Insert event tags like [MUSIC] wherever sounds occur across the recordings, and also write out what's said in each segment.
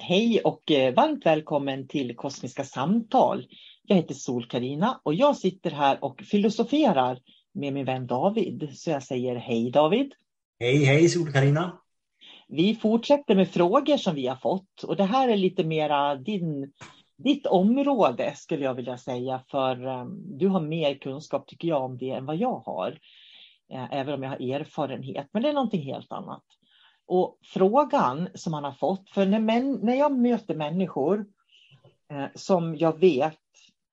Hej och eh, varmt välkommen till Kosmiska samtal. Jag heter sol karina och jag sitter här och filosoferar med min vän David. Så jag säger hej David. Hej hej sol karina Vi fortsätter med frågor som vi har fått och det här är lite mera din, ditt område skulle jag vilja säga. För um, du har mer kunskap tycker jag om det än vad jag har. Uh, även om jag har erfarenhet, men det är någonting helt annat. Och frågan som han har fått, för när, män, när jag möter människor eh, som jag vet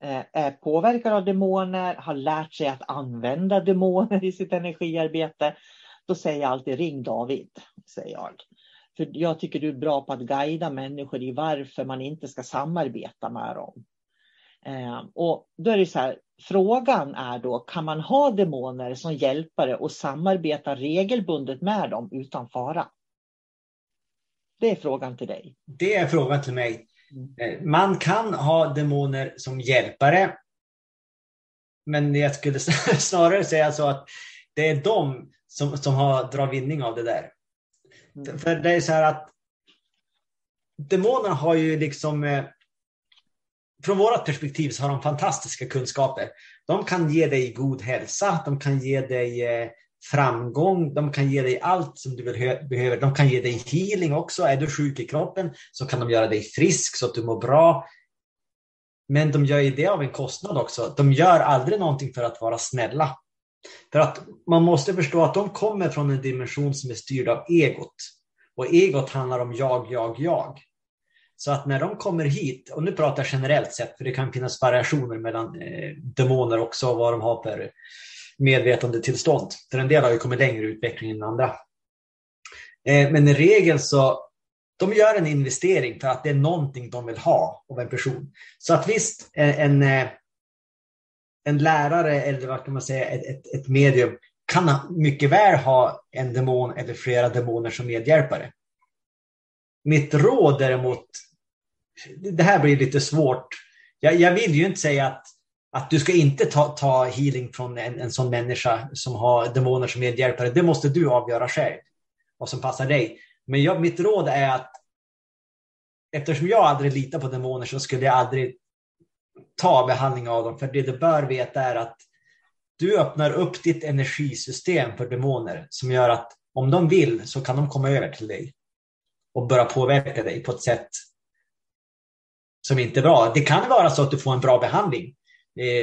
eh, är påverkade av demoner, har lärt sig att använda demoner i sitt energiarbete, då säger jag alltid ring David, säger jag. För jag tycker du är bra på att guida människor i varför man inte ska samarbeta med dem. Eh, och då är det så här, frågan är då, kan man ha demoner som hjälpare och samarbeta regelbundet med dem utan fara? Det är frågan till dig. Det är frågan till mig. Mm. Man kan ha demoner som hjälpare. Men jag skulle [LAUGHS] snarare säga så att det är de som, som har drar vinning av det där. Mm. För det är så här att demonerna har ju liksom eh, från vårt perspektiv så har de fantastiska kunskaper. De kan ge dig god hälsa, de kan ge dig eh, framgång, de kan ge dig allt som du behöver. De kan ge dig healing också. Är du sjuk i kroppen så kan de göra dig frisk så att du mår bra. Men de gör ju det av en kostnad också. De gör aldrig någonting för att vara snälla. För att man måste förstå att de kommer från en dimension som är styrd av egot. Och egot handlar om jag, jag, jag. Så att när de kommer hit, och nu pratar jag generellt sett, för det kan finnas variationer mellan eh, demoner också, vad de har för medvetandetillstånd. För en del har ju kommit längre i utvecklingen än andra. Eh, men i regel så de gör en investering för att det är någonting de vill ha av en person. Så att visst, eh, en, eh, en, lärare eller vad kan man säga, ett, ett, ett medium kan mycket väl ha en demon eller flera demoner som medhjälpare. Mitt råd däremot, det här blir lite svårt. Jag, jag vill ju inte säga att, att du ska inte ta, ta healing från en, en sån människa som har demoner som medhjälpare. Det måste du avgöra själv, vad som passar dig. Men jag, mitt råd är att eftersom jag aldrig litar på demoner så skulle jag aldrig ta behandling av dem. För det du bör veta är att du öppnar upp ditt energisystem för demoner som gör att om de vill så kan de komma över till dig och börja påverka dig på ett sätt som inte är bra. Det kan vara så att du får en bra behandling,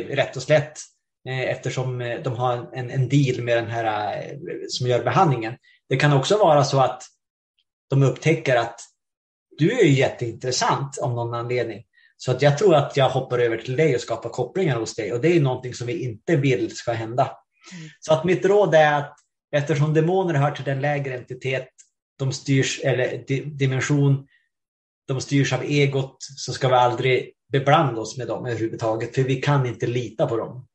rätt och slätt, eh, eftersom eh, de har en, en deal med den här eh, som gör behandlingen. Det kan också vara så att de upptäcker att du är jätteintressant av någon anledning. Så att jag tror att jag hoppar över till dig och skapar kopplingar hos dig och det är någonting som vi inte vill ska hända. Mm. Så att mitt råd är att eftersom demoner hör till den lägre entitet, de styrs, eller dimension, de styrs av egot, så ska vi aldrig beblanda oss med dem överhuvudtaget, för vi kan inte lita på dem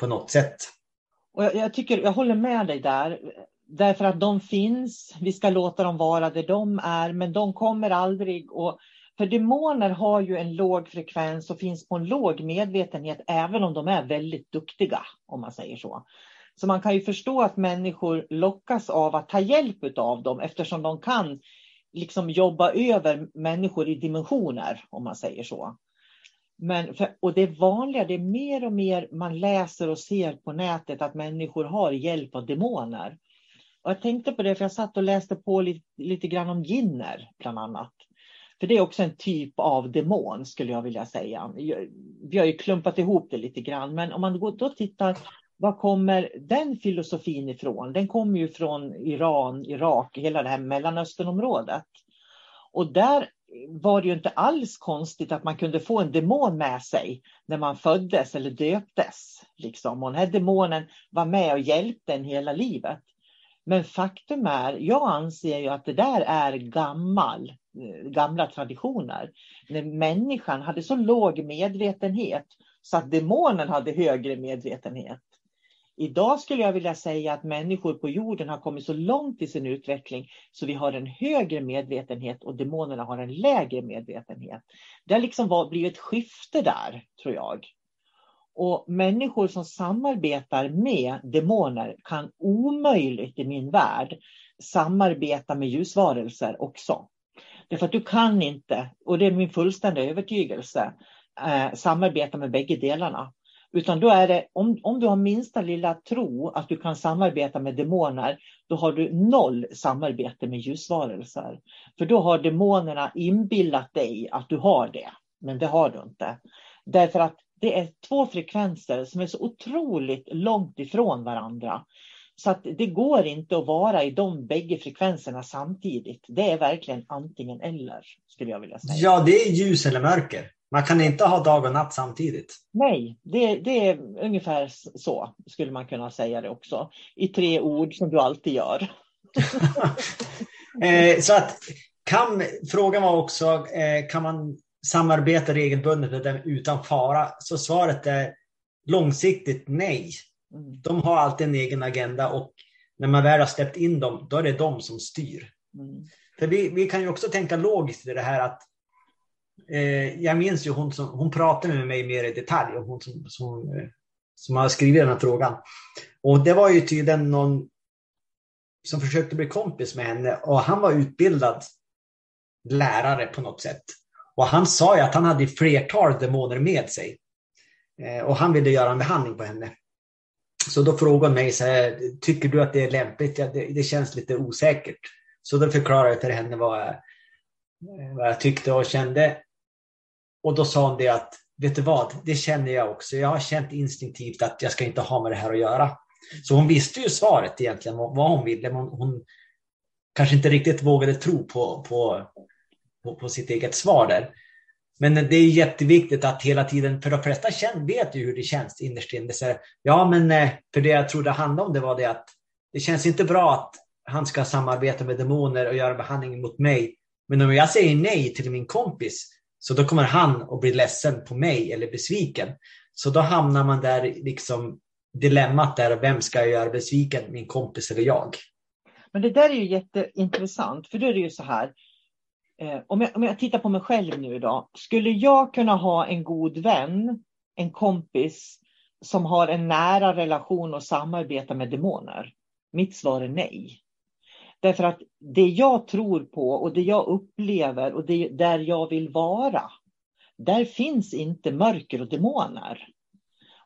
på något sätt. Och jag, jag, tycker, jag håller med dig där. Därför att de finns, vi ska låta dem vara där de är, men de kommer aldrig och för demoner har ju en låg frekvens och finns på en låg medvetenhet även om de är väldigt duktiga, om man säger så. Så man kan ju förstå att människor lockas av att ta hjälp av dem eftersom de kan liksom jobba över människor i dimensioner, om man säger så. Men för, och det vanliga, det är mer och mer man läser och ser på nätet att människor har hjälp av demoner. Och jag tänkte på det, för jag satt och läste på lite, lite grann om ginner, bland annat. För det är också en typ av demon, skulle jag vilja säga. Vi har ju klumpat ihop det lite grann, men om man då tittar, var kommer den filosofin ifrån? Den kommer ju från Iran, Irak, hela det här Mellanösternområdet. Och där var det ju inte alls konstigt att man kunde få en demon med sig när man föddes eller döptes. Liksom. Och den här demonen var med och hjälpte en hela livet. Men faktum är, jag anser ju att det där är gammal, eh, gamla traditioner. När människan hade så låg medvetenhet så att demonen hade högre medvetenhet. Idag skulle jag vilja säga att människor på jorden har kommit så långt i sin utveckling så vi har en högre medvetenhet och demonerna har en lägre medvetenhet. Det har liksom blivit ett skifte där, tror jag. Och människor som samarbetar med demoner kan omöjligt i min värld samarbeta med ljusvarelser också. Därför att du kan inte, och det är min fullständiga övertygelse, eh, samarbeta med bägge delarna. Utan då är det, om, om du har minsta lilla tro att du kan samarbeta med demoner, då har du noll samarbete med ljusvarelser. För då har demonerna inbillat dig att du har det, men det har du inte. Därför att det är två frekvenser som är så otroligt långt ifrån varandra. Så att det går inte att vara i de bägge frekvenserna samtidigt. Det är verkligen antingen eller, skulle jag vilja säga. Ja, det är ljus eller mörker. Man kan inte ha dag och natt samtidigt. Nej, det, det är ungefär så skulle man kunna säga det också. I tre ord som du alltid gör. [LAUGHS] eh, så att kan, frågan var också, eh, kan man samarbeta regelbundet med dem utan fara? Så svaret är långsiktigt nej. Mm. De har alltid en egen agenda och när man väl har släppt in dem, då är det de som styr. Mm. För vi, vi kan ju också tänka logiskt i det här att eh, jag minns ju hon som hon pratade med mig mer i detalj, och hon som, som, eh, som har skrivit den här frågan. Och det var ju tydligen någon som försökte bli kompis med henne och han var utbildad lärare på något sätt. Och han sa ju att han hade flertal demoner med sig. Eh, och han ville göra en behandling på henne. Så då frågade hon mig så här, tycker du att det är lämpligt? Ja, det, det, känns lite osäkert. Så då förklarade jag för henne vad jag, vad jag tyckte och kände. Och då sa hon det att, vet du vad, det känner jag också. Jag har känt instinktivt att jag ska inte ha med det här att göra. Så hon visste ju svaret egentligen, vad hon ville, men hon kanske inte riktigt vågade tro på, på på, på sitt eget svar där. Men det är jätteviktigt att hela tiden, för de flesta vet ju hur det känns innerst inne. Ja, men eh, för det jag trodde handlade om det var det att det känns inte bra att han ska samarbeta med demoner och göra behandling mot mig. Men om jag säger nej till min kompis så då kommer han att bli ledsen på mig eller besviken. Så då hamnar man där, liksom dilemmat där, vem ska jag göra besviken, min kompis eller jag? Men det där är ju jätteintressant, för då är det ju så här. Eh, om, jag, om jag tittar på mig själv nu då. Skulle jag kunna ha en god vän, en kompis, som har en nära relation och samarbetar med demoner? Mitt svar är nej. Därför att det jag tror på och det jag upplever och det där jag vill vara, där finns inte mörker och demoner.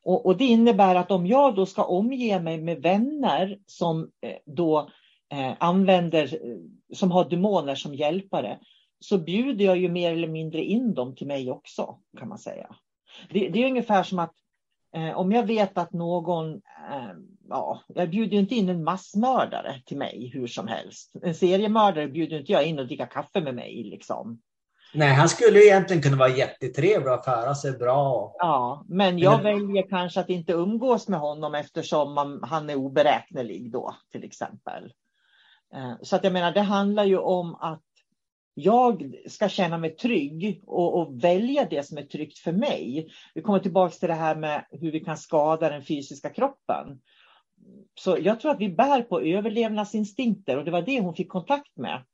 Och, och, det innebär att om jag då ska omge mig med vänner som eh, då eh, använder, eh, som har demoner som hjälpare, så bjuder jag ju mer eller mindre in dem till mig också, kan man säga. Det, det är ungefär som att om jag vet att någon, eh, ja, jag bjuder inte in en massmördare till mig hur som helst. En seriemördare bjuder inte jag in och dricka kaffe med mig liksom. Nej, han skulle egentligen kunna vara jättetrevlig och föra sig bra. Ja, men jag väljer kanske att inte umgås med honom eftersom man, han är oberäknelig då, till exempel. Eh, så att jag menar, det handlar ju om att jag ska känna mig trygg och, och, välja det som är tryggt för mig. Vi kommer tillbaka till det här med hur vi kan skada den fysiska kroppen. Så jag tror att vi bär på överlevnadsinstinkter och det var det hon fick kontakt med.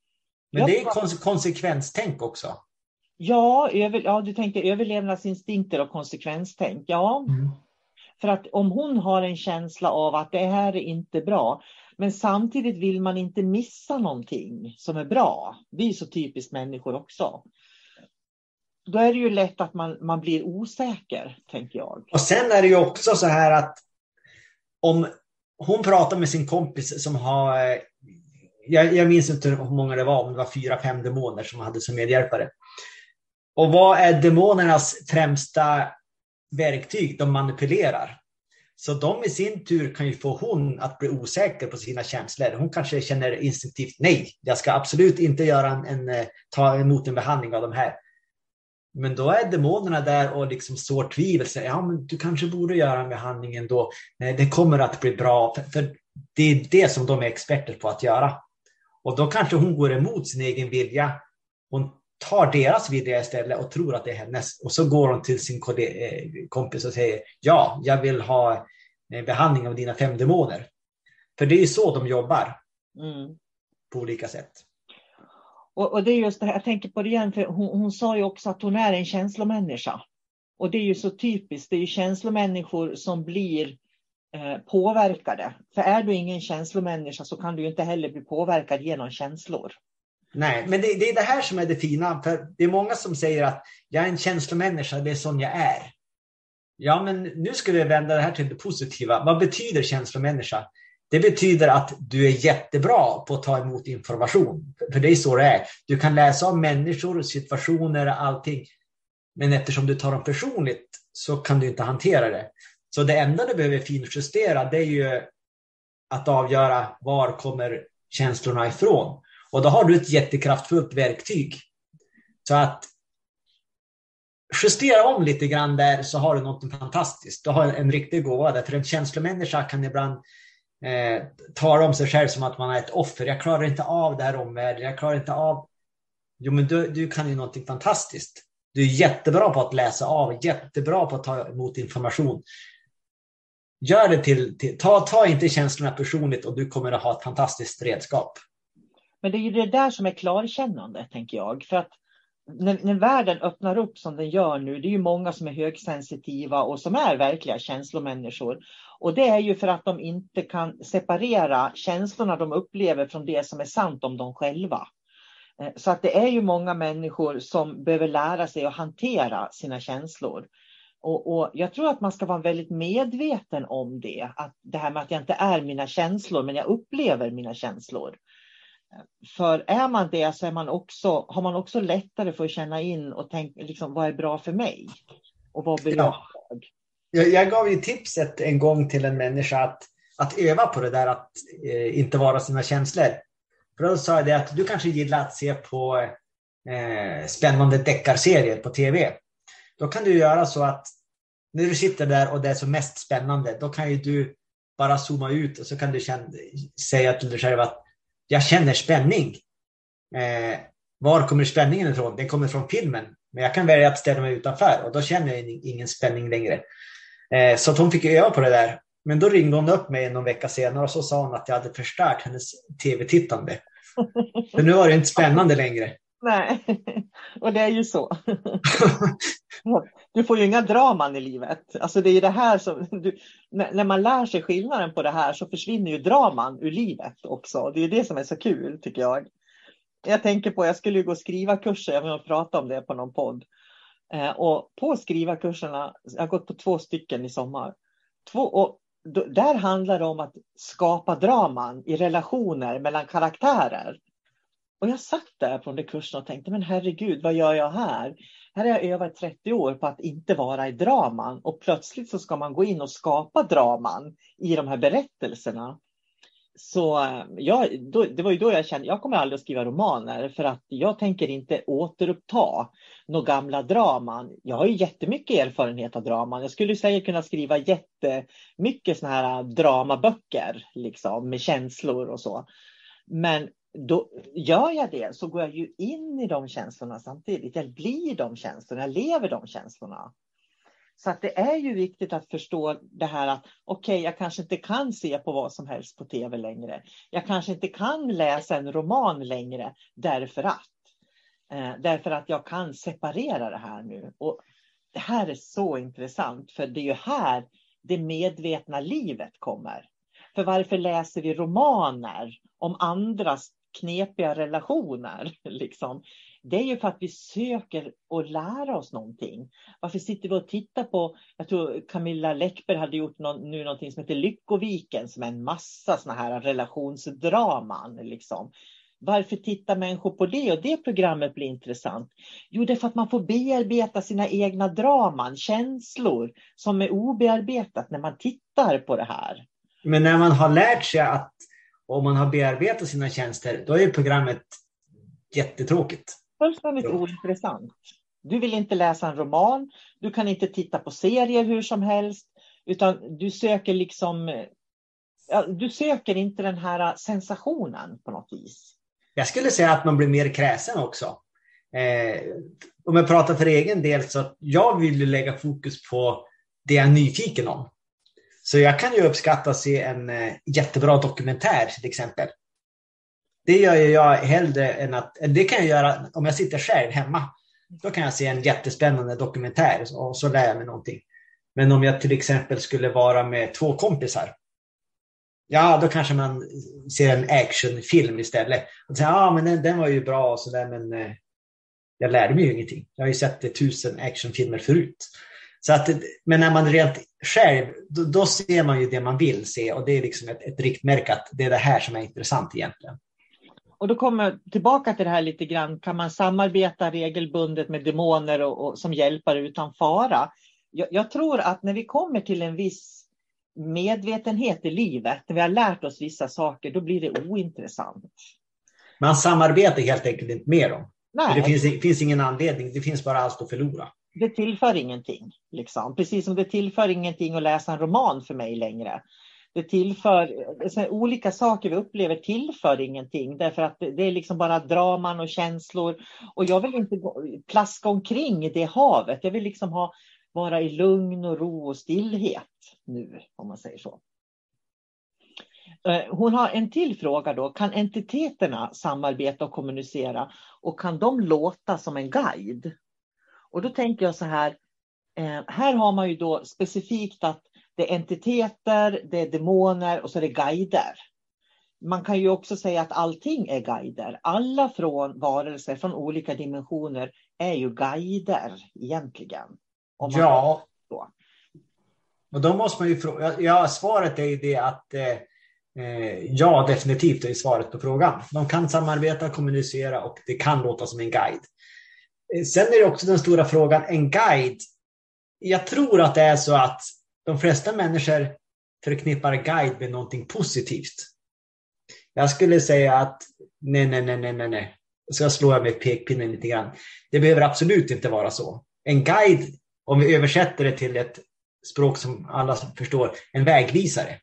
Men det är konse konsekvenstänk också. Ja, över, ja, du tänker överlevnadsinstinkter och konsekvenstänk. Ja. Mm. För att om hon har en känsla av att det här är inte bra, men samtidigt vill man inte missa någonting som är bra. Vi är så typiskt människor också. Då är det ju lätt att man, man blir osäker, tänker jag. Och sen är det ju också så här att om hon pratar med sin kompis som har, eh, jag, jag minns inte hur många det var, om det var fyra, fem demoner som hade som medhjälpare. Och vad är demonernas främsta verktyg? De manipulerar. Så de i sin tur kan ju få hon att bli osäker på sina känslor. Hon kanske känner instinktivt nej, jag ska absolut inte göra en, en eh, ta emot en behandling av de här. Men då är demonerna där och liksom sår tvivel. Ja, men du kanske borde göra en behandling ändå. Det kommer att bli bra. För, för det är det som de är experter på att göra. Och då kanske hon går emot sin egen vilja. Hon tar deras vilja istället och tror att det är hennes. Och så går hon till sin eh, kompis och säger ja, jag vill ha behandling av dina fem demoner. För det är så de jobbar. Mm. På olika sätt. Och, och, det är just det här, jag tänker på det igen, för hon, hon sa ju också att hon är en känslomänniska. Och det är ju så typiskt, det är ju känslomänniskor som blir eh, påverkade. För är du ingen känslomänniska så kan du inte heller bli påverkad genom känslor. Nej, men det, det, är det här som är det fina. För det är många som säger att jag är en känslomänniska, det är sån jag är. Ja, men nu ska vi vända det här till det positiva. Vad betyder känslomänniska? Det betyder att du är jättebra på att ta emot information. För det är så det är. Du kan läsa om människor, situationer, allting. Men eftersom du tar dem personligt så kan du inte hantera det. Så det enda du behöver finjustera det är ju att avgöra var kommer känslorna ifrån. Och då har du ett jättekraftfullt verktyg. Så att justera om lite grann där så har du något fantastiskt. Du har en riktig gåva där. För en känslomänniska kan ibland eh, tala om sig själv som att man är ett offer. Jag klarar inte av det här omvärlden. Jag klarar inte av... Jo, men du, du kan ju någonting fantastiskt. Du är jättebra på att läsa av, jättebra på att ta emot information. Gör det till, till ta, ta inte känslorna personligt och du kommer att ha ett fantastiskt redskap. Men det är ju det där som är klarkännande, tänker jag. För att när, när världen öppnar upp som den gör nu, det är ju många som är högsensitiva och som är verkliga känslomänniskor. Och det är ju för att de inte kan separera känslorna de upplever från det som är sant om dem själva. Eh, så att det är ju många människor som behöver lära sig att hantera sina känslor. Och, och, jag tror att man ska vara väldigt medveten om det. Att det här med att jag inte är mina känslor, men jag upplever mina känslor. För är man det så är man också, har man också lättare för att känna in och tänka liksom, vad är bra för mig? Och vad blir ja. jag? Jag gav ju tipset en gång till en människa att, att öva på det där att eh, inte vara sina känslor. För då sa jag det att du kanske gillar att se på eh, spännande deckarserier på tv. Då kan du göra så att när du sitter där och det är som mest spännande, då kan ju du bara zooma ut och så kan du känna, säga till dig själv att jag känner spänning. Eh, var kommer spänningen ifrån? Den kommer från filmen. Men jag kan välja att ställa mig utanför och då känner jag ingen spänning längre. Eh, så hon fick öva på det där. Men då ringde hon upp mig någon vecka senare och så sa hon att jag hade förstört hennes tv-tittande. [LAUGHS] För nu var det inte spännande längre. Nej, [LAUGHS] och det är ju så. [LAUGHS] Du får ju inga draman i livet. Alltså det är det här som, du, när man lär sig skillnaden på det här så försvinner ju draman ur livet också. Det är det som är så kul tycker jag. Jag tänker på, jag skulle ju gå skriva kurser, jag vill prata om det på någon podd. Eh, och på skrivarkurserna, jag har gått på två stycken i sommar. Två, och där handlar det om att skapa draman i relationer mellan karaktärer. Och jag satt där på den kursen och tänkte, men herregud, vad gör jag här? Här har jag övat 30 år på att inte vara i draman och plötsligt så ska man gå in och skapa draman i de här berättelserna. Så eh, jag, då, det var ju då jag kände, jag kommer aldrig att skriva romaner för att jag tänker inte återuppta några gamla draman. Jag har ju jättemycket erfarenhet av draman. Jag skulle säkert kunna skriva jättemycket sådana här eh, dramaböcker liksom med känslor och så. Men då gör jag det så går jag ju in i de känslorna samtidigt. Jag blir de känslorna, jag lever de känslorna. Så att det är ju viktigt att förstå det här att okej, okay, jag kanske inte kan se på vad som helst på tv längre. Jag kanske inte kan läsa en roman längre därför att. Eh, därför att jag kan separera det här nu. Och det här är så intressant för det är ju här det medvetna livet kommer. För varför läser vi romaner om andras knepiga relationer. [LAUGHS] Liksom. Det är ju för att vi söker och lära oss någonting. Varför sitter vi och tittar på, jag tror Camilla Läckberg hade gjort någon, nu någonting som heter Lyckoviken som är en massa såna här relationsdraman. Liksom. Varför tittar människor på det och det programmet blir intressant? Jo, det är för att man får bearbeta sina egna draman, känslor som är obearbetat när man tittar på det här. Men när man har lärt sig att om man har bearbetat sina tjänster, då är programmet jättetråkigt. Fullständigt ointressant. Du vill inte läsa en roman, du kan inte titta på serier hur som helst, utan du söker liksom ja, du söker inte den här sensationen på något vis. Jag skulle säga att man blir mer kräsen också. Eh, om jag pratar för egen del så jag vill lägga fokus på det jag är nyfiken om. Så jag kan ju uppskatta att se en eh, jättebra dokumentär till exempel. Det gör jag hellre än att, det kan jag göra om jag sitter själv hemma. Då kan jag se en jättespännande dokumentär och så lär jag mig någonting. Men om jag till exempel skulle vara med två kompisar. Ja, då kanske man ser en actionfilm istället. Och säger, ja, men den, den var ju bra och sådär, men eh, jag lärde mig ju ingenting. Jag har ju sett tusen actionfilmer förut. Så att, men när man rent själv, då, då, ser man ju det man vill se och det är liksom ett, ett riktmärke att det är det här som är intressant egentligen. Och då kommer jag tillbaka till det här lite grann. Kan man samarbeta regelbundet med demoner och, och som hjälpare utan fara? Jag, jag, tror att när vi kommer till en viss medvetenhet i livet, när vi har lärt oss vissa saker, då blir det ointressant. Man samarbetar helt enkelt inte med dem. Nej. Det finns, finns ingen anledning, det finns bara allt att förlora det tillför ingenting. Liksom. Precis som det tillför ingenting att läsa en roman för mig längre. Det tillför, olika saker vi upplever tillför ingenting därför att det är liksom bara draman och känslor. Och jag vill inte plaska omkring i det havet. Jag vill liksom ha, vara i lugn och ro och stillhet nu, om man säger så. Eh, hon har en till fråga då. Kan entiteterna samarbeta och kommunicera? Och kan de låta som en guide? Och då tänker jag så här, eh, här har man ju då specifikt att det är entiteter, det är demoner och så är det guider. Man kan ju också säga att allting är guider. Alla från varelser från olika dimensioner är ju guider egentligen. ja. Och då måste man ju fråga, ja svaret är ju det att eh, eh, ja definitivt är svaret på frågan. De kan samarbeta, kommunicera och det kan låta som en guide. Sen är det också den stora frågan, en guide. Jag tror att det är så att de flesta människor förknippar guide med någonting positivt. Jag skulle säga att nej, nej, nej, nej, nej. så jag slår med pekpinnen lite grann. Det behöver absolut inte vara så. En guide, om vi översätter det till ett språk som alla förstår, en vägvisare.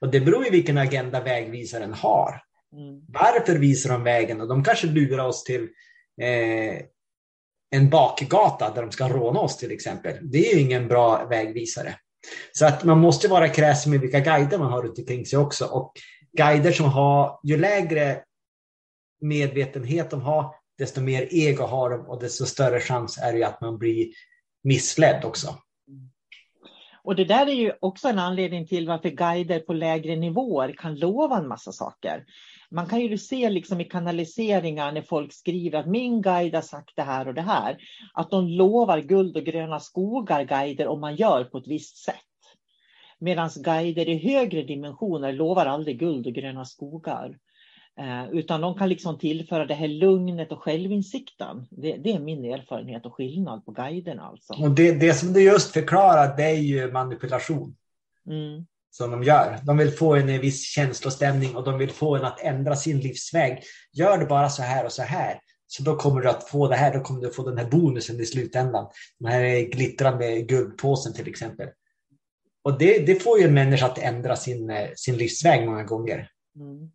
Och det beror ju vilken agenda vägvisaren har. Mm. Varför visar de vägen? Och de kanske lurar oss till eh, en bakgata där de ska råna oss till exempel. Det är ju ingen bra vägvisare. Så att man måste vara kräsen med vilka guider man har runt omkring sig också. Och guider som har, ju lägre medvetenhet de har, desto mer ego har de och desto större chans är det att man blir missledd också. Och det där är ju också en anledning till varför guider på lägre nivåer kan lova en massa saker. Man kan ju se liksom i kanaliseringar när folk skriver att min guide har sagt det här och det här. Att de lovar guld och gröna skogar, guider, om man gör på ett visst sätt. Medan guider i högre dimensioner lovar aldrig guld och gröna skogar. Eh, utan de kan liksom tillföra det här lugnet och självinsikten. Det, det är min erfarenhet och skillnad på guiderna. Alltså. Och det, det som du just förklarar, det är ju manipulation. Mm. Som de gör. De vill få en viss känslostämning och de vill få en att ändra sin livsväg. Gör det bara så här och så här. Så då kommer du att få det här, då kommer du att få den här bonusen i slutändan. Den här glittrande guldpåsen till exempel. Och det, det får ju en människa att ändra sin, eh, sin livsväg många gånger. Mm.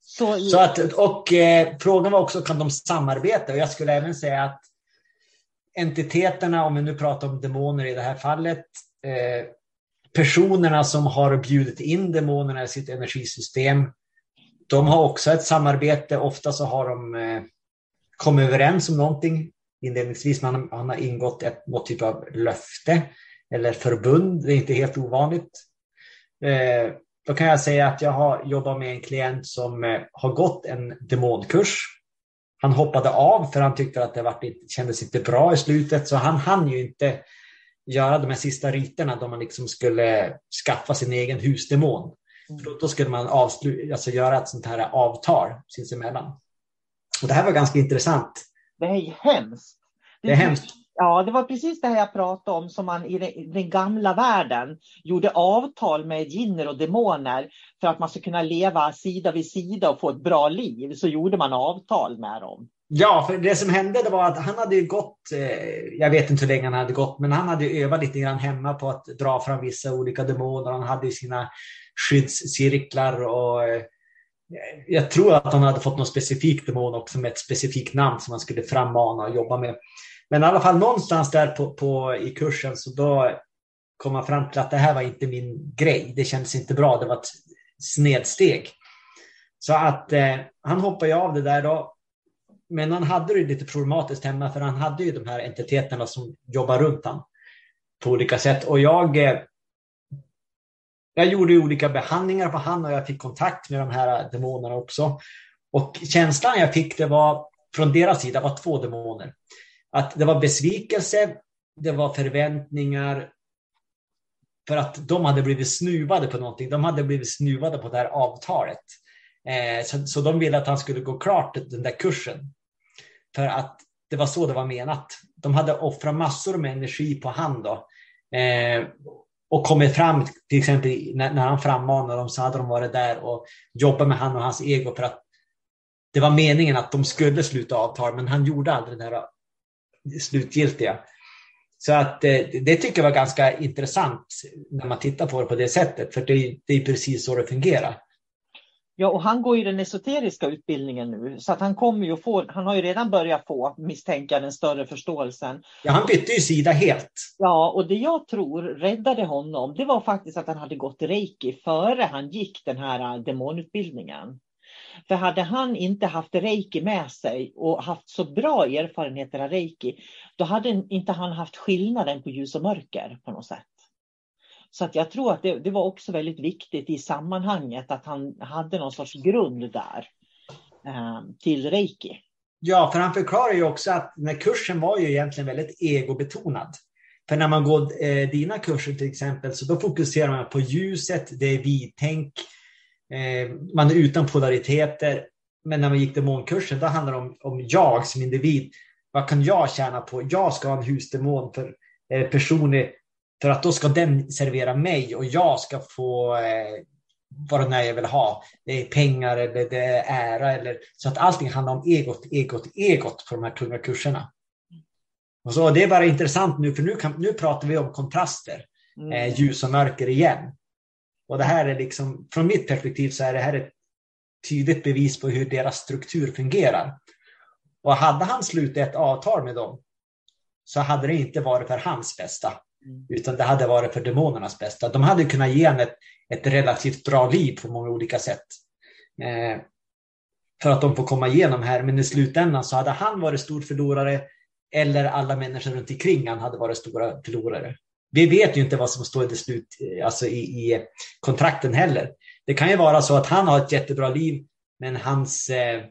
Så, så att, och eh, frågan var också, kan de samarbeta? Och jag skulle även säga att entiteterna, om vi nu pratar om demoner i det här fallet, eh, personerna som har bjudit in demonerna i sitt energisystem, de har också ett samarbete. Ofta så har de eh, kommit överens om någonting inledningsvis. Man, man har ingått ett, något typ av löfte eller förbund. Det är inte helt ovanligt. Eh, då kan jag säga att jag har jobbat med en klient som eh, har gått en demonkurs. Han hoppade av för han tyckte att det var, kändes inte bra i slutet, så han hann ju inte göra de här sista riterna då man liksom skulle skaffa sin egen husdemon. Mm. Då skulle man alltså göra ett sånt här avtal sinsemellan. Och det här var ganska intressant. Det är hemskt. Det är hemskt. Ja, det var precis det här jag pratade om som man i den gamla världen gjorde avtal med jinner och demoner för att man ska kunna leva sida vid sida och få ett bra liv. Så gjorde man avtal med dem. Ja, för det som hände det var att han hade ju gått, eh, jag vet inte hur länge han hade gått, men han hade övat lite grann hemma på att dra fram vissa olika demoner. Han hade ju sina skyddscirklar och eh, jag tror att han hade fått någon specifik demon också med ett specifikt namn som han skulle frammana och jobba med. Men i alla fall någonstans där på, på, i kursen så då kom han fram till att det här var inte min grej. Det kändes inte bra. Det var ett snedsteg. Så att eh, han hoppade av det där då. Men han hade det lite problematiskt hemma för han hade ju de här entiteterna som jobbar runt honom på olika sätt. Och jag, eh, jag gjorde olika behandlingar på han och jag fick kontakt med de här demonerna också. Och känslan jag fick det var från deras sida var två demoner. Att det var besvikelse, det var förväntningar för att de hade blivit snuvade på någonting. De hade blivit snuvade på det här avtalet. Eh, så, så de ville att han skulle gå klart den där kursen. För att det var så det var menat. De hade offrat massor med energi på han då. Eh, och kommit fram, till exempel när, när han frammanade dem så hade de varit där och jobbat med han och hans ego för att det var meningen att de skulle sluta avtal, men han gjorde aldrig det här eh, slutgiltiga. Så att eh, det tycker jag var ganska intressant när man tittar på det på det sättet, för det, det är precis så det fungerar. Ja, och han går ju den esoteriska utbildningen nu, så att han kommer ju få, han har ju redan börjat få, misstänka den större förståelsen. Ja, han bytte ju sida helt. Ja, och det jag tror räddade honom, det var faktiskt att han hade gått reiki före han gick den här demonutbildningen. För hade han inte haft reiki med sig och haft så bra erfarenheter av reiki, då hade inte han haft skillnaden på ljus och mörker på något sätt. Så att jag tror att det, det var också väldigt viktigt i sammanhanget att han hade någon sorts grund där eh, till reiki. Ja, för han förklarar ju också att den här kursen var ju egentligen väldigt egobetonad. För när man går eh, dina kurser till exempel, så då fokuserar man på ljuset, det är vidtänk, Eh, man är utan polariteter. Men när man gick demonkursen, då handlar det om, om jag som individ. Vad kan jag tjäna på? Jag ska ha en husdemon för eh, personlig, för att då ska den servera mig och jag ska få eh, vad det är jag vill ha. Det är pengar eller det är ära. Eller, så att allting handlar om egot, egot, egot på de här tunga kurserna. Och så, det är bara intressant nu, för nu, kan, nu pratar vi om kontraster. Mm. Eh, ljus och mörker igen. Och det här är liksom, från mitt perspektiv så är det här ett tydligt bevis på hur deras struktur fungerar. Och hade han slutit ett avtal med dem så hade det inte varit för hans bästa. Utan det hade varit för demonernas bästa. De hade kunnat ge honom ett, ett relativt bra liv på många olika sätt. Eh, för att de får komma igenom här, men i slutändan så hade han varit stor förlorare eller alla människor runt omkring han hade varit stora förlorare. Vi vet ju inte vad som står i, slut, alltså i, i kontrakten heller. Det kan ju vara så att han har ett jättebra liv, men hans eh,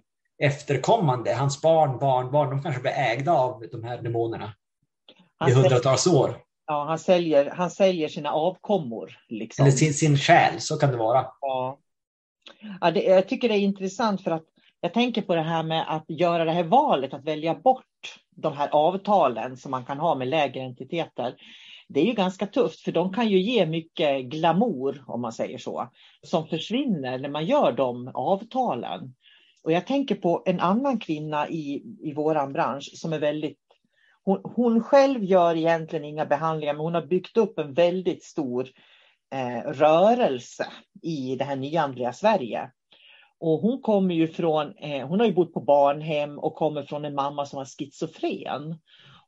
efterkommande, hans barn, barnbarn, de kanske blir ägda av de här demonerna i hundratals år. Ja, han säljer, han säljer sina avkommor. Liksom. Eller sin, sin själ, så kan det vara. Ja. Ja, det, jag tycker det är intressant för att jag tänker på det här med att göra det här valet, att välja bort de här avtalen som man kan ha med lägre entiteter. Det är ju ganska tufft för de kan ju ge mycket glamour om man säger så, som försvinner när man gör de avtalen. Och jag tänker på en annan kvinna i, i våran bransch som är väldigt hon, hon själv gör egentligen inga behandlingar, men hon har byggt upp en väldigt stor eh, rörelse i det här nyandliga Sverige. Och hon kommer ju från, eh, hon har ju bott på barnhem och kommer från en mamma som var schizofren.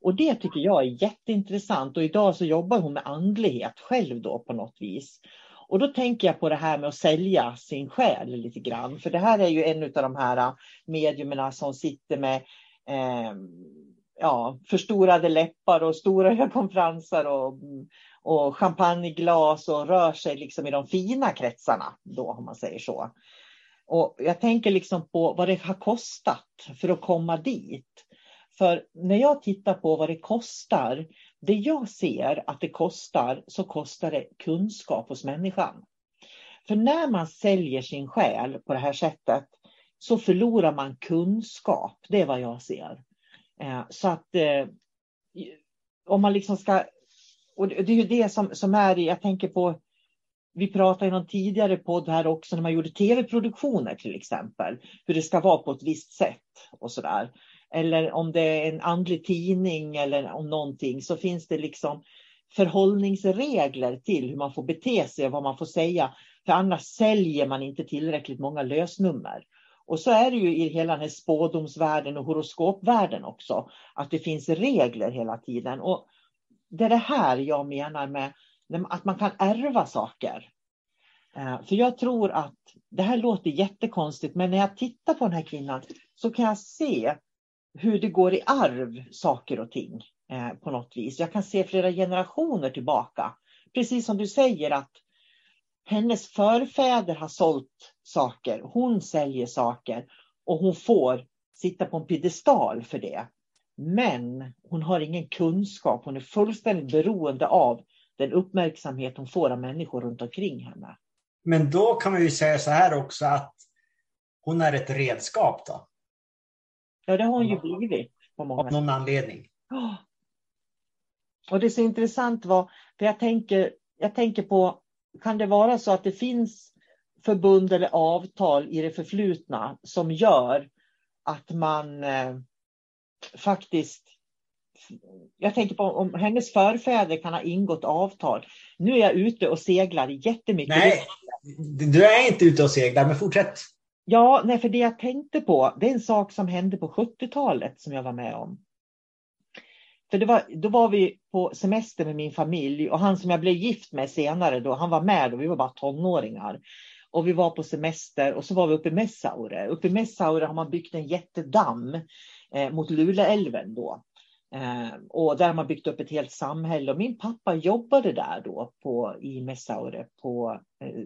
Och det tycker jag är jätteintressant och idag så jobbar hon med andlighet själv då på något vis. Och då tänker jag på det här med att sälja sin själ lite grann. För det här är ju en av de här eh, mediumerna som sitter med eh, ja, förstorade läppar och stora [LAUGHS] ögonfransar och, och champagneglas och rör sig liksom i de fina kretsarna då om man säger så. Och jag tänker liksom på vad det har kostat för att komma dit. För när jag tittar på vad det kostar, det jag ser att det kostar, så kostar det kunskap hos människan. För när man säljer sin själ på det här sättet så förlorar man kunskap. Det är vad jag ser. Eh, så att eh, om man liksom ska, och det är ju det som, som är, jag tänker på, vi pratade i någon tidigare podd här också när man gjorde tv-produktioner till exempel, hur det ska vara på ett visst sätt och så där. Eller om det är en andlig tidning eller om någonting så finns det liksom förhållningsregler till hur man får bete sig och vad man får säga. För annars säljer man inte tillräckligt många lösnummer. Och så är det ju i hela den här spådomsvärlden och horoskopvärlden också, att det finns regler hela tiden. Och det är det här jag menar med att man kan ärva saker. Eh, för jag tror att det här låter jättekonstigt, men när jag tittar på den här kvinnan så kan jag se hur det går i arv, saker och ting eh, på något vis. Jag kan se flera generationer tillbaka. Precis som du säger att hennes förfäder har sålt saker, hon säljer saker och hon får sitta på en piedestal för det. Men hon har ingen kunskap, hon är fullständigt beroende av den uppmärksamhet hon får av människor runt omkring henne. Men då kan man ju säga så här också att hon är ett redskap då? Ja, det har hon ju blivit. På många av någon anledning. Och det är så intressant vad, för jag tänker, jag tänker på kan det vara så att det finns förbund eller avtal i det förflutna som gör att man eh, faktiskt jag tänker på om hennes förfäder kan ha ingått avtal. Nu är jag ute och seglar jättemycket. Nej, du är inte ute och seglar, men fortsätt. Ja, nej, för det jag tänkte på, det är en sak som hände på 70-talet som jag var med om. För det var, då var vi på semester med min familj och han som jag blev gift med senare då, han var med och vi var bara tonåringar. Och vi var på semester och så var vi uppe i Messaure. Uppe i Messaure har man byggt en jättedamm eh, mot Luleälven då. Eh, och där har man byggt upp ett helt samhälle och min pappa jobbade där då på, i Messaure på eh,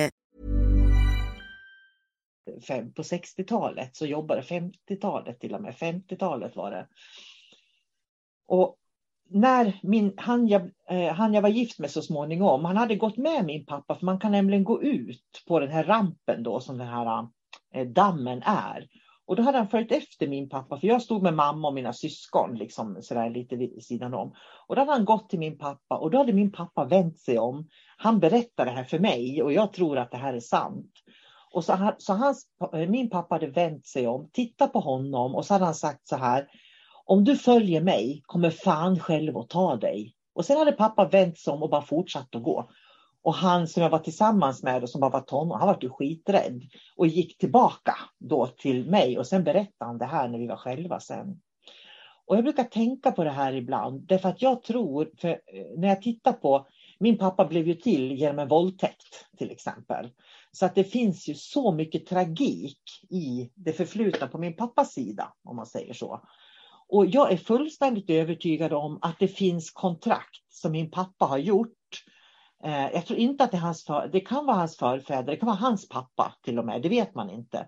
Fem, på 60-talet så jobbade 50-talet till och med. 50-talet var det. Och när min, han, jag, eh, han jag var gift med så småningom, han hade gått med min pappa, för man kan nämligen gå ut på den här rampen då som den här eh, dammen är. Och då hade han följt efter min pappa, för jag stod med mamma och mina syskon liksom sådär lite vid sidan om. Och då hade han gått till min pappa och då hade min pappa vänt sig om. Han berättade det här för mig och jag tror att det här är sant. Och så, så hans, eh, min pappa hade vänt sig om, tittat på honom och så hade han sagt så här. Om du följer mig kommer fan själv att ta dig. Och sen hade pappa vänt sig om och bara fortsatt att gå. Och han som jag var tillsammans med och som bara var tonåring, han var ju skiträdd. Och gick tillbaka då till mig och sen berättade han det här när vi var själva sen. Och jag brukar tänka på det här ibland, därför att jag tror, för eh, när jag tittar på, min pappa blev ju till genom en våldtäkt till exempel. Så att det finns ju så mycket tragik i det förflutna på min pappas sida, om man säger så. Och jag är fullständigt övertygad om att det finns kontrakt som min pappa har gjort. Eh, jag tror inte att det är hans för, det kan vara hans förfäder, det kan vara hans pappa till och med, det vet man inte.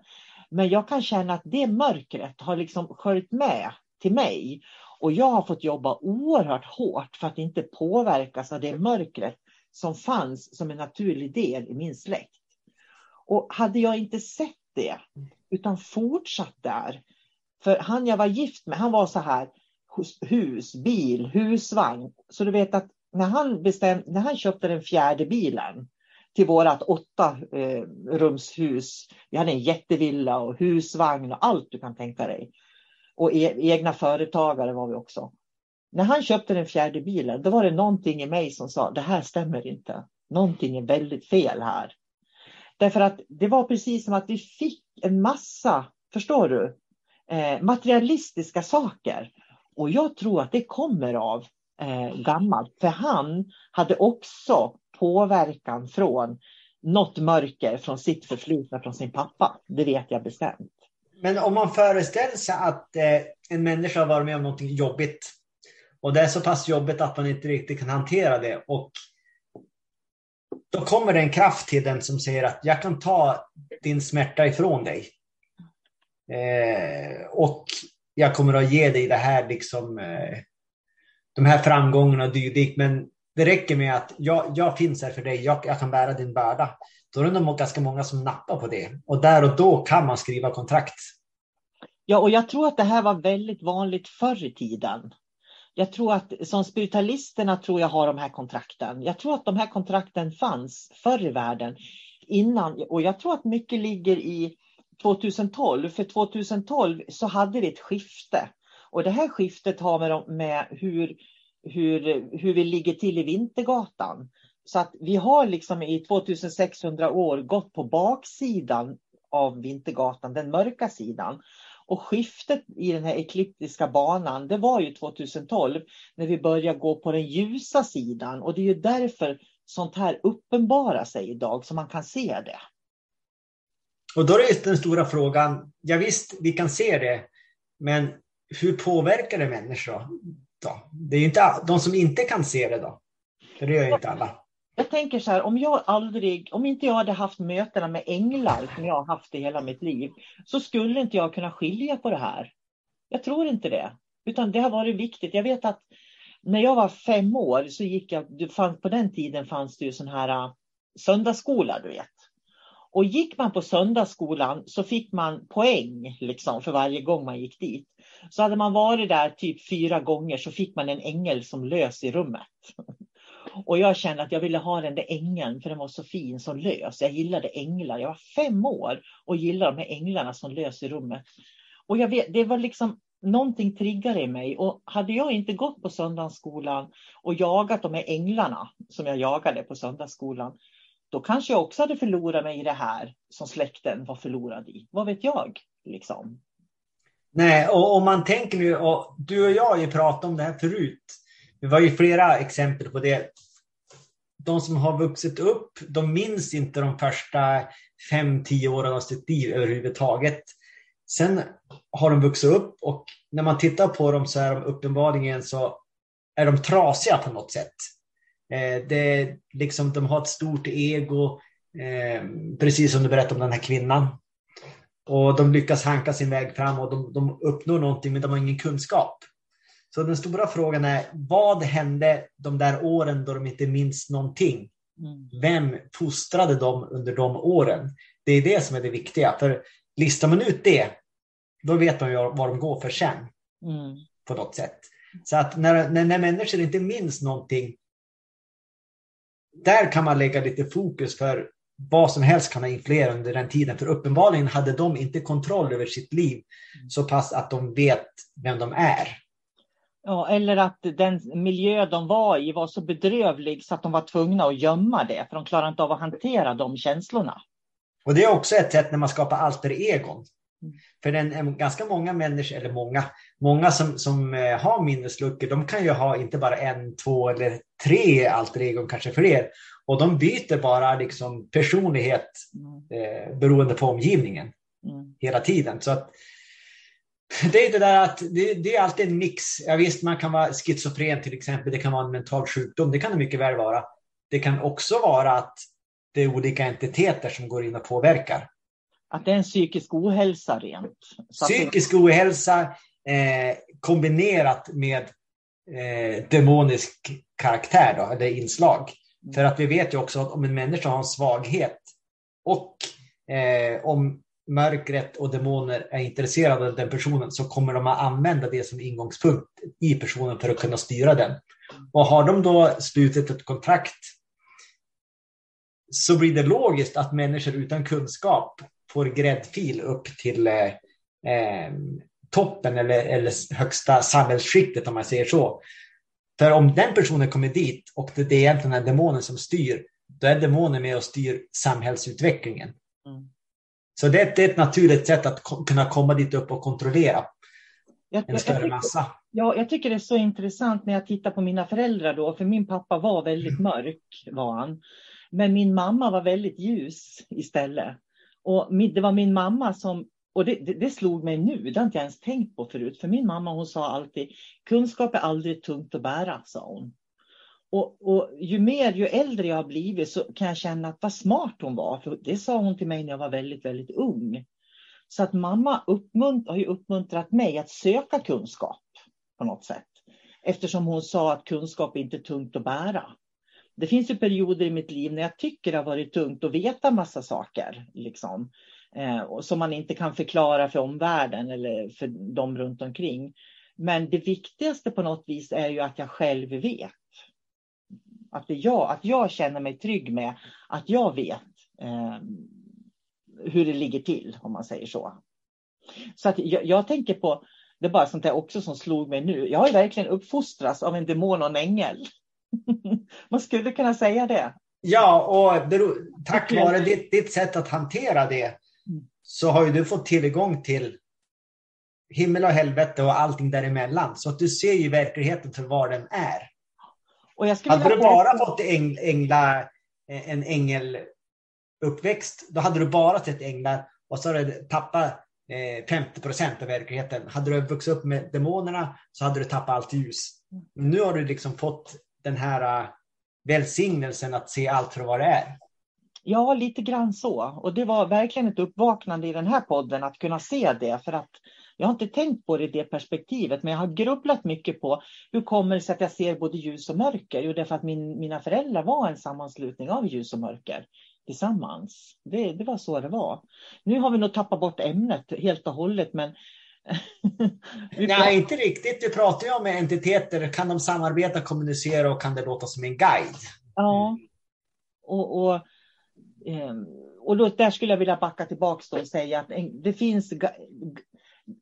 Men jag kan känna att det mörkret har liksom sköljt med till mig. Och jag har fått jobba oerhört hårt för att inte påverkas av det mörkret som fanns som en naturlig del i min släkt. Och hade jag inte sett det, utan fortsatt där. För han jag var gift med, han var så här, hus, bil, husvagn. Så du vet att när han, bestämde, när han köpte den fjärde bilen till vårat åtta eh, rumshus, vi hade en jättevilla och husvagn och allt du kan tänka dig. Och e egna företagare var vi också. När han köpte den fjärde bilen, då var det någonting i mig som sa, det här stämmer inte. Någonting är väldigt fel här. Därför att det var precis som att vi fick en massa, förstår du, eh, materialistiska saker. Och jag tror att det kommer av eh, gammalt. För han hade också påverkan från något mörker från sitt förflutna från sin pappa. Det vet jag bestämt. Men om man föreställer sig att eh, en människa har varit med om något jobbigt och det är så pass jobbigt att man inte riktigt kan hantera det och då kommer det en kraft till den som säger att jag kan ta din smärta ifrån dig. Eh, och jag kommer att ge dig det här, liksom, eh, de här framgångarna och dylikt. Men det räcker med att jag, jag finns här för dig, jag, jag kan bära din börda. Då är det nog ganska många som nappar på det. Och där och då kan man skriva kontrakt. Ja, och jag tror att det här var väldigt vanligt förr i tiden jag tror att som spiritualisterna tror jag har de här kontrakten. Jag tror att de här kontrakten fanns förr i världen innan och jag tror att mycket ligger i 2012. För 2012 så hade vi ett skifte och det här skiftet har med, med hur, hur, hur vi ligger till i Vintergatan. Så att vi har liksom i 2600 år gått på baksidan av Vintergatan, den mörka sidan. Och skiftet i den här ekliptiska banan, det var ju 2012 när vi började gå på den ljusa sidan. Och det är ju därför sånt här uppenbarar sig idag, så man kan se det. Och då är det den stora frågan, ja visst, vi kan se det, men hur påverkar det människor då? Det är ju inte de som inte kan se det då, för det gör ju inte alla. Jag tänker så här, om jag aldrig, om inte jag hade haft mötena med änglar som jag har haft i hela mitt liv, så skulle inte jag kunna skilja på det här. Jag tror inte det, utan det har varit viktigt. Jag vet att när jag var fem år så gick jag, fann, på den tiden fanns det ju sån här äh, söndagsskola, du vet. Och gick man på söndagsskolan så fick man poäng liksom, för varje gång man gick dit. Så hade man varit där typ fyra gånger så fick man en ängel som lös i rummet. Och jag kände att jag ville ha den där ängeln för den var så fin som lös. Jag gillade änglar. Jag var fem år och gillade de här änglarna som lös i rummet. Och jag vet, det var liksom någonting triggade i mig och hade jag inte gått på söndagsskolan och jagat de här änglarna som jag jagade på söndagsskolan, då kanske jag också hade förlorat mig i det här som släkten var förlorad i. Vad vet jag? Liksom. Nej, och om man tänker nu, och du och jag har ju pratat om det här förut. Det var ju flera exempel på det. De som har vuxit upp, de minns inte de första fem, tio åren av sitt liv överhuvudtaget. Sen har de vuxit upp och när man tittar på dem så är de uppenbarligen så är de trasiga på något sätt. Eh, det, liksom, de har ett stort ego, eh, precis som du berättade om den här kvinnan. Och de lyckas hanka sin väg fram och de, de uppnår någonting men de har ingen kunskap. Så den stora frågan är, vad hände de där åren då de inte minns någonting? Mm. Vem fostrade dem under de åren? Det är det som är det viktiga. För listar man ut det, då vet man ju vad de går för sen. Mm. På något sätt. Så att när, när, när människor inte minns någonting, där kan man lägga lite fokus för vad som helst kan ha influerat under den tiden. För uppenbarligen hade de inte kontroll över sitt liv så pass att de vet vem de är. Ja, eller att den miljö de var i var så bedrövlig så att de var tvungna att gömma det, för de klarade inte av att hantera de känslorna. Och det är också ett sätt när man skapar alter egon. Mm. För den, ganska många människor, eller många, många som, som eh, har minnesluckor, de kan ju ha inte bara en, två eller tre alter egon, kanske fler. Och de byter bara liksom personlighet mm. eh, beroende på omgivningen mm. hela tiden. Så att, [LAUGHS] det är det där att det, det, är alltid en mix. Ja, visst, man kan vara schizofren till exempel. Det kan vara en mental sjukdom. Det kan det mycket väl vara. Det kan också vara att det är olika entiteter som går in och påverkar. Att det är en psykisk ohälsa rent. psykisk det... ohälsa eh, kombinerat med eh, demonisk karaktär då, eller inslag. Mm. För att vi vet ju också att om en människa har en svaghet och eh, om mörkret och demoner är intresserade av den personen så kommer de att använda det som ingångspunkt i personen för att kunna styra den. Och har de då slutit ett kontrakt så blir det logiskt att människor utan kunskap får gräddfil upp till eh, eh, toppen eller, eller högsta samhällsskiktet om man säger så. För om den personen kommer dit och det är egentligen är demonen som styr, då är demonen med och styr samhällsutvecklingen. Mm. Så det, det, är ett naturligt sätt att kunna komma dit upp och kontrollera jag, en större massa. Ja, jag tycker det är så intressant när jag tittar på mina föräldrar då, för min pappa var väldigt mörk, var han. Men min mamma var väldigt ljus istället. Och det var min mamma som, och det, det, det, slog mig nu, det har inte jag ens tänkt på förut, för min mamma hon sa alltid, kunskap är aldrig tungt att bära, sa hon. Och, och, ju mer, ju äldre jag har blivit så kan jag känna att vad smart hon var. För det sa hon till mig när jag var väldigt, väldigt ung. Så att mamma uppmunt, har ju uppmuntrat mig att söka kunskap på något sätt. Eftersom hon sa att kunskap är inte är tungt att bära. Det finns ju perioder i mitt liv när jag tycker det har varit tungt att veta massa saker. Liksom, eh, som man inte kan förklara för omvärlden eller för de runt omkring. Men det viktigaste på något vis är ju att jag själv vet. Att, det jag, att jag känner mig trygg med att jag vet eh, hur det ligger till, om man säger så. Så att jag, jag, tänker på, det är bara sånt där också som slog mig nu. Jag har ju verkligen uppfostrats av en demon och en ängel. [LAUGHS] man skulle kunna säga det. Ja, och tack vare ditt, ditt sätt att hantera det mm. så har ju du fått tillgång till himmel och helvete och allting däremellan. Så att du ser ju verkligheten för vad den är. Och jag hade du bara fått äng, ängla, eh, en ängeluppväxt, då hade du bara sett änglar och så hade du tappat eh, 50 procent av verkligheten. Hade du vuxit upp med demonerna så hade du tappat allt ljus. Nu har du liksom fått den här uh, välsignelsen att se allt för vad det är. Ja, lite grann så. Och det var verkligen ett uppvaknande i den här podden att kunna se det. För att jag har inte tänkt på det i det perspektivet, men jag har grubblat mycket på hur kommer det sig att jag ser både ljus och mörker? Jo, det är för att min, mina föräldrar var en sammanslutning av ljus och mörker tillsammans. Det, det var så det var. Nu har vi nog tappat bort ämnet helt och hållet, men [LAUGHS] Nej, inte riktigt. Du pratar ju om entiteter. Kan de samarbeta, kommunicera och kan det låta som en guide? Ja, och, och, ehm, och då, där skulle jag vilja backa tillbaka och säga att det finns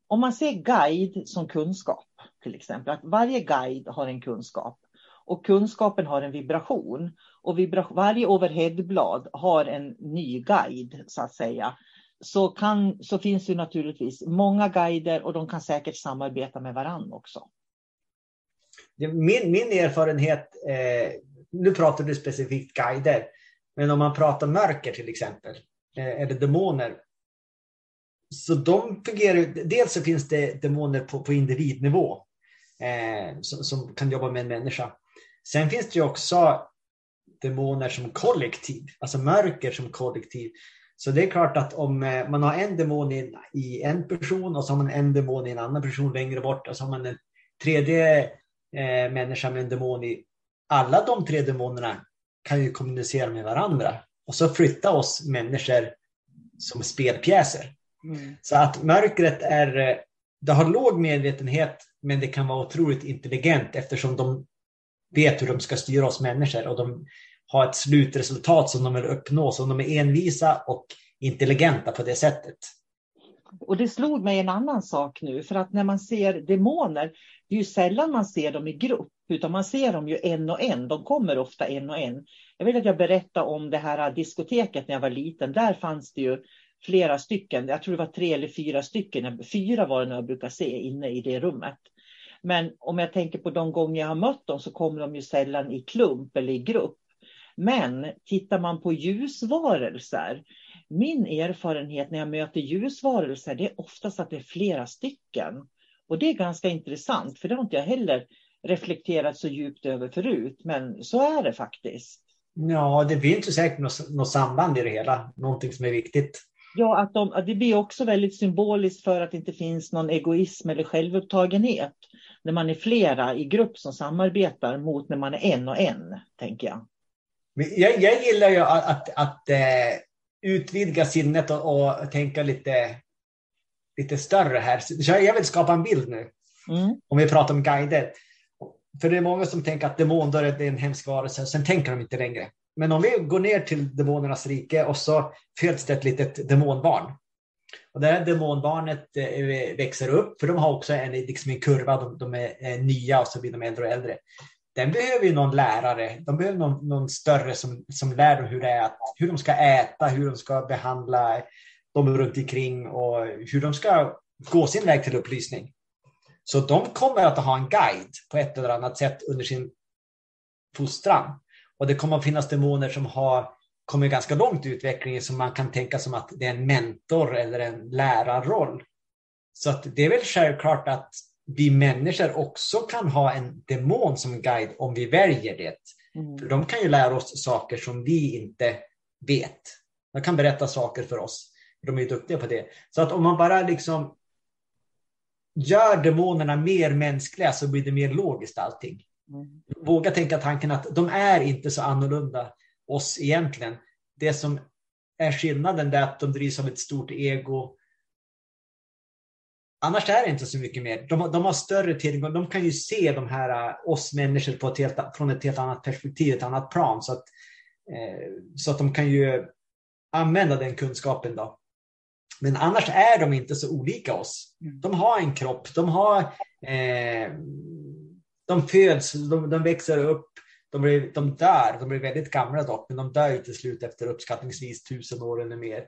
om man ser guide som kunskap, till exempel, att varje guide har en kunskap och kunskapen har en vibration. Och vibra varje overheadblad har en ny guide, så att säga. Så, kan, så finns det naturligtvis många guider och de kan säkert samarbeta med varandra också. Min, min erfarenhet, eh, nu pratar du specifikt guider, men om man pratar mörker till exempel, eh, eller demoner, så de fungerar Dels så finns det demoner på, på individnivå eh, som, som, kan jobba med en människa. Sen finns det ju också demoner som kollektiv, alltså mörker som kollektiv. Så det är klart att om eh, man har en demon i, i en person och så har man en demon i en annan person längre bort och så har man en tredje eh, människa med en demon i. Alla de tre demonerna kan ju kommunicera med varandra och så flytta oss människor som spelpjäser. Mm. Så att mörkret är, eh, det har låg medvetenhet men det kan vara otroligt intelligent eftersom de vet hur de ska styra oss människor och de har ett slutresultat som de vill uppnå. Så de är envisa och intelligenta på det sättet. Och det slog mig en annan sak nu, för att när man ser demoner, det är ju sällan man ser dem i grupp, utan man ser dem ju en och en. De kommer ofta en och en. Jag vet att jag berättade om det här diskoteket när jag var liten. Där fanns det ju flera stycken. Jag tror det var tre eller fyra stycken. Fyra var det när jag brukar se inne i det rummet. Men om jag tänker på de gånger jag har mött dem så kommer de ju sällan i klump eller i grupp. Men tittar man på ljusvarelser, min erfarenhet när jag möter ljusvarelser, det är oftast att det är flera stycken. Och det är ganska intressant, för det har inte jag heller reflekterat så djupt över förut, men så är det faktiskt. Ja, det blir inte säkert något, något samband i det hela, någonting som är viktigt. Ja, att, de, att det blir också väldigt symboliskt för att det inte finns någon egoism eller självupptagenhet när man är flera i grupp som samarbetar mot när man är en och en, tänker jag. Jag, jag gillar ju att, att, att uh, utvidga sinnet och, och, tänka lite, lite större här. Så jag vill skapa en bild nu. Mm. Om vi pratar om guider. För det är många som tänker att demoner är en hemsk varelse, sen tänker de inte längre. Men om vi går ner till demonernas rike och så föds det ett litet demonbarn. Och det här demonbarnet eh, växer upp, för de har också en, liksom en kurva, de, de är nya och så blir de äldre och äldre. Den behöver ju någon lärare, de behöver någon, någon större som, som lär dem hur, det är, hur de ska äta, hur de ska behandla dem runt omkring och hur de ska gå sin väg till upplysning. Så de kommer att ha en guide på ett eller annat sätt under sin fostran. Och det kommer att finnas demoner som har kommit ganska långt i utvecklingen som man kan tänka som att det är en mentor eller en lärarroll. Så att det är väl självklart att vi människor också kan ha en demon som guide om vi väljer det. Mm. För de kan ju lära oss saker som vi inte vet. De kan berätta saker för oss. De är duktiga på det. Så att om man bara liksom gör demonerna mer mänskliga så blir det mer logiskt allting. Mm. Våga tänka tanken att de är inte så annorlunda oss egentligen. Det som är skillnaden är att de drivs av ett stort ego. Annars är det inte så mycket mer. De, de har större tillgång. De kan ju se de här uh, oss människor på ett helt, från ett helt annat perspektiv, ett annat plan. Så att, eh, så att de kan ju använda den kunskapen. då. Men annars är de inte så olika oss. Mm. De har en kropp, de har eh, de föds, de, de växer upp, de, blir, de dör, de blir väldigt gamla dock, men de dör till slut efter uppskattningsvis tusen år eller mer.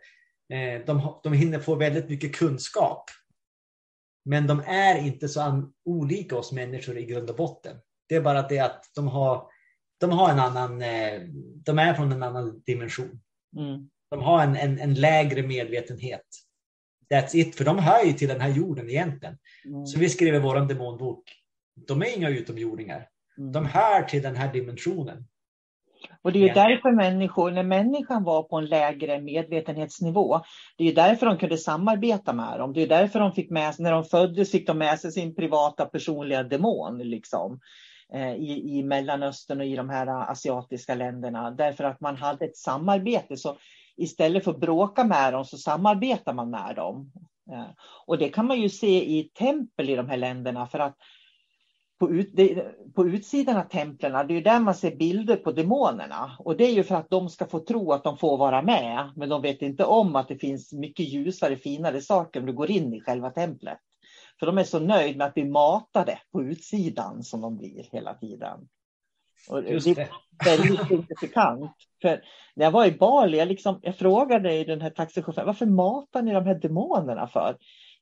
Eh, de, de hinner få väldigt mycket kunskap. Men de är inte så olika oss människor i grund och botten. Det är bara det att de har, de har en annan, eh, de är från en annan dimension. Mm. De har en, en, en, lägre medvetenhet. That's it, för de hör ju till den här jorden egentligen. Mm. Så vi skriver vår demonbok. De är inga utomjordingar. Mm. De hör till den här dimensionen. Och det är ju därför människor, när människan var på en lägre medvetenhetsnivå, det är ju därför de kunde samarbeta med dem. Det är därför de fick med sig, när de föddes fick de med sig sin privata personliga demon liksom. Eh, I, i Mellanöstern och i de här asiatiska länderna. Därför att man hade ett samarbete. Så istället för att bråka med dem så samarbetar man med dem. Eh, och det kan man ju se i tempel i de här länderna. För att på, ut, det, på utsidan av templen, det är där man ser bilder på demonerna. Och det är ju för att de ska få tro att de får vara med. Men de vet inte om att det finns mycket ljusare, finare saker om du går in i själva templet. För de är så nöjda med att bli matade på utsidan som de blir hela tiden. Och det. det är väldigt signifikant. För när jag var i Bali, jag, liksom, jag frågade den här taxichauffören, varför matar ni de här demonerna för?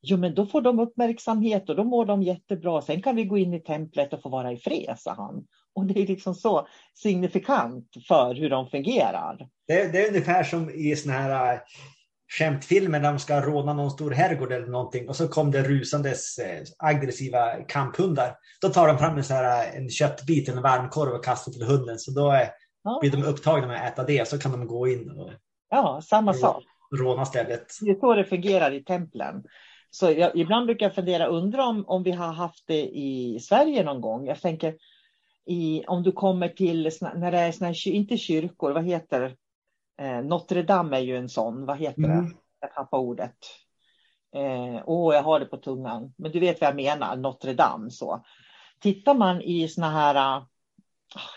Jo, men då får de uppmärksamhet och då mår de jättebra. Sen kan vi gå in i templet och få vara i fred, sa han. Och det är liksom så signifikant för hur de fungerar. Det, det är ungefär som i såna här äh, skämtfilmer när de ska råna någon stor herrgård eller någonting och så kom det rusandes äh, aggressiva kamphundar. Då tar de fram en, så här, äh, en köttbit, en varmkorv och kastar till hunden. Så då är, ja. blir de upptagna med att äta det så kan de gå in och ja, samma sak. råna stället. Det är så det fungerar i templen. Så jag, ibland brukar jag fundera, undra om, om vi har haft det i Sverige någon gång. Jag tänker i, om du kommer till, när det är såna här, inte kyrkor, vad heter eh, Notre Dame är ju en sån, vad heter mm. det? Jag tappar ordet. Åh, eh, oh, jag har det på tungan. Men du vet vad jag menar, Notre Dame. Så. Tittar man i såna här, ah,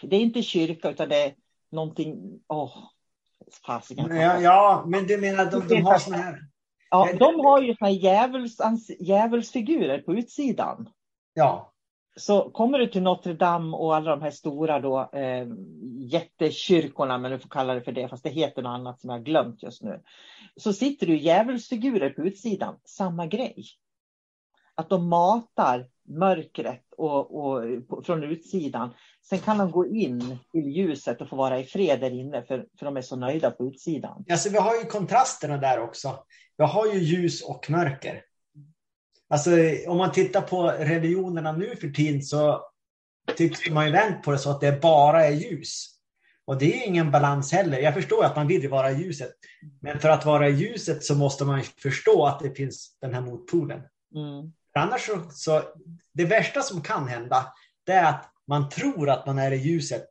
det är inte kyrka utan det är någonting, åh, oh, fasiken. Ja, ja, men du menar de, de har såna här Ja, de har ju såna djävuls, djävulsfigurer på utsidan. Ja. Så kommer du till Notre Dame och alla de här stora då, eh, jättekyrkorna, men du får kalla det för det, fast det heter något annat som jag glömt just nu. Så sitter du djävulsfigurer på utsidan, samma grej. Att de matar mörkret och, och, från utsidan. Sen kan de gå in till ljuset och få vara i fred där inne för, för de är så nöjda på utsidan. Alltså, vi har ju kontrasterna där också. Vi har ju ljus och mörker. Alltså, om man tittar på religionerna nu för tiden så tycks man ju vänt på det så att det bara är ljus. Och det är ingen balans heller. Jag förstår att man vill vara i ljuset. Men för att vara i ljuset så måste man förstå att det finns den här motpolen. Mm. Annars så, så, det värsta som kan hända, det är att man tror att man är i ljuset.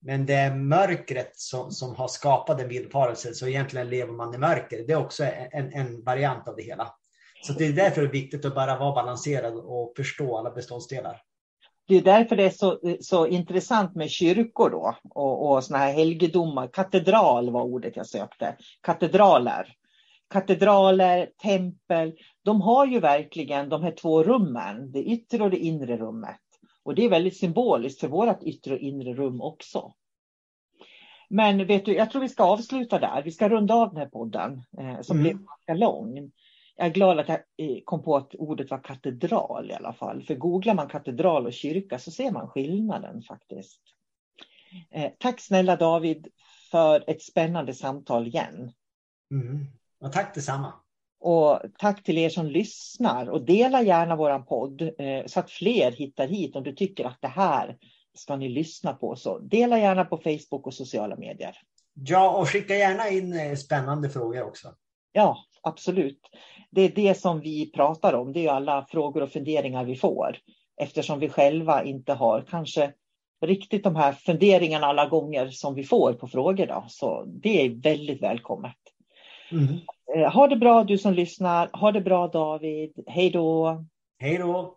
Men det är mörkret som, som har skapat en villfarelse, så egentligen lever man i mörker. Det är också en, en variant av det hela. Så det är därför det är viktigt att bara vara balanserad och förstå alla beståndsdelar. Det är därför det är så, så intressant med kyrkor då och, och såna här helgedomar. Katedral var ordet jag sökte. Katedraler. Katedraler, tempel, de har ju verkligen de här två rummen, det yttre och det inre rummet. Och det är väldigt symboliskt för vårt yttre och inre rum också. Men vet du, jag tror vi ska avsluta där. Vi ska runda av den här podden eh, som mm. blev ganska lång. Jag är glad att jag eh, kom på att ordet var katedral i alla fall. För googlar man katedral och kyrka så ser man skillnaden faktiskt. Eh, tack snälla David för ett spännande samtal igen. Mm. Och tack detsamma. Och tack till er som lyssnar och dela gärna våran podd eh, så att fler hittar hit om du tycker att det här ska ni lyssna på. Så dela gärna på Facebook och sociala medier. Ja, och skicka gärna in eh, spännande frågor också. Ja, absolut. Det är det som vi pratar om. Det är alla frågor och funderingar vi får eftersom vi själva inte har kanske riktigt de här funderingarna alla gånger som vi får på frågor. Då. Så det är väldigt välkommet. Mm. Eh, ha det bra du som lyssnar. Ha det bra David. Hej då. Hej då.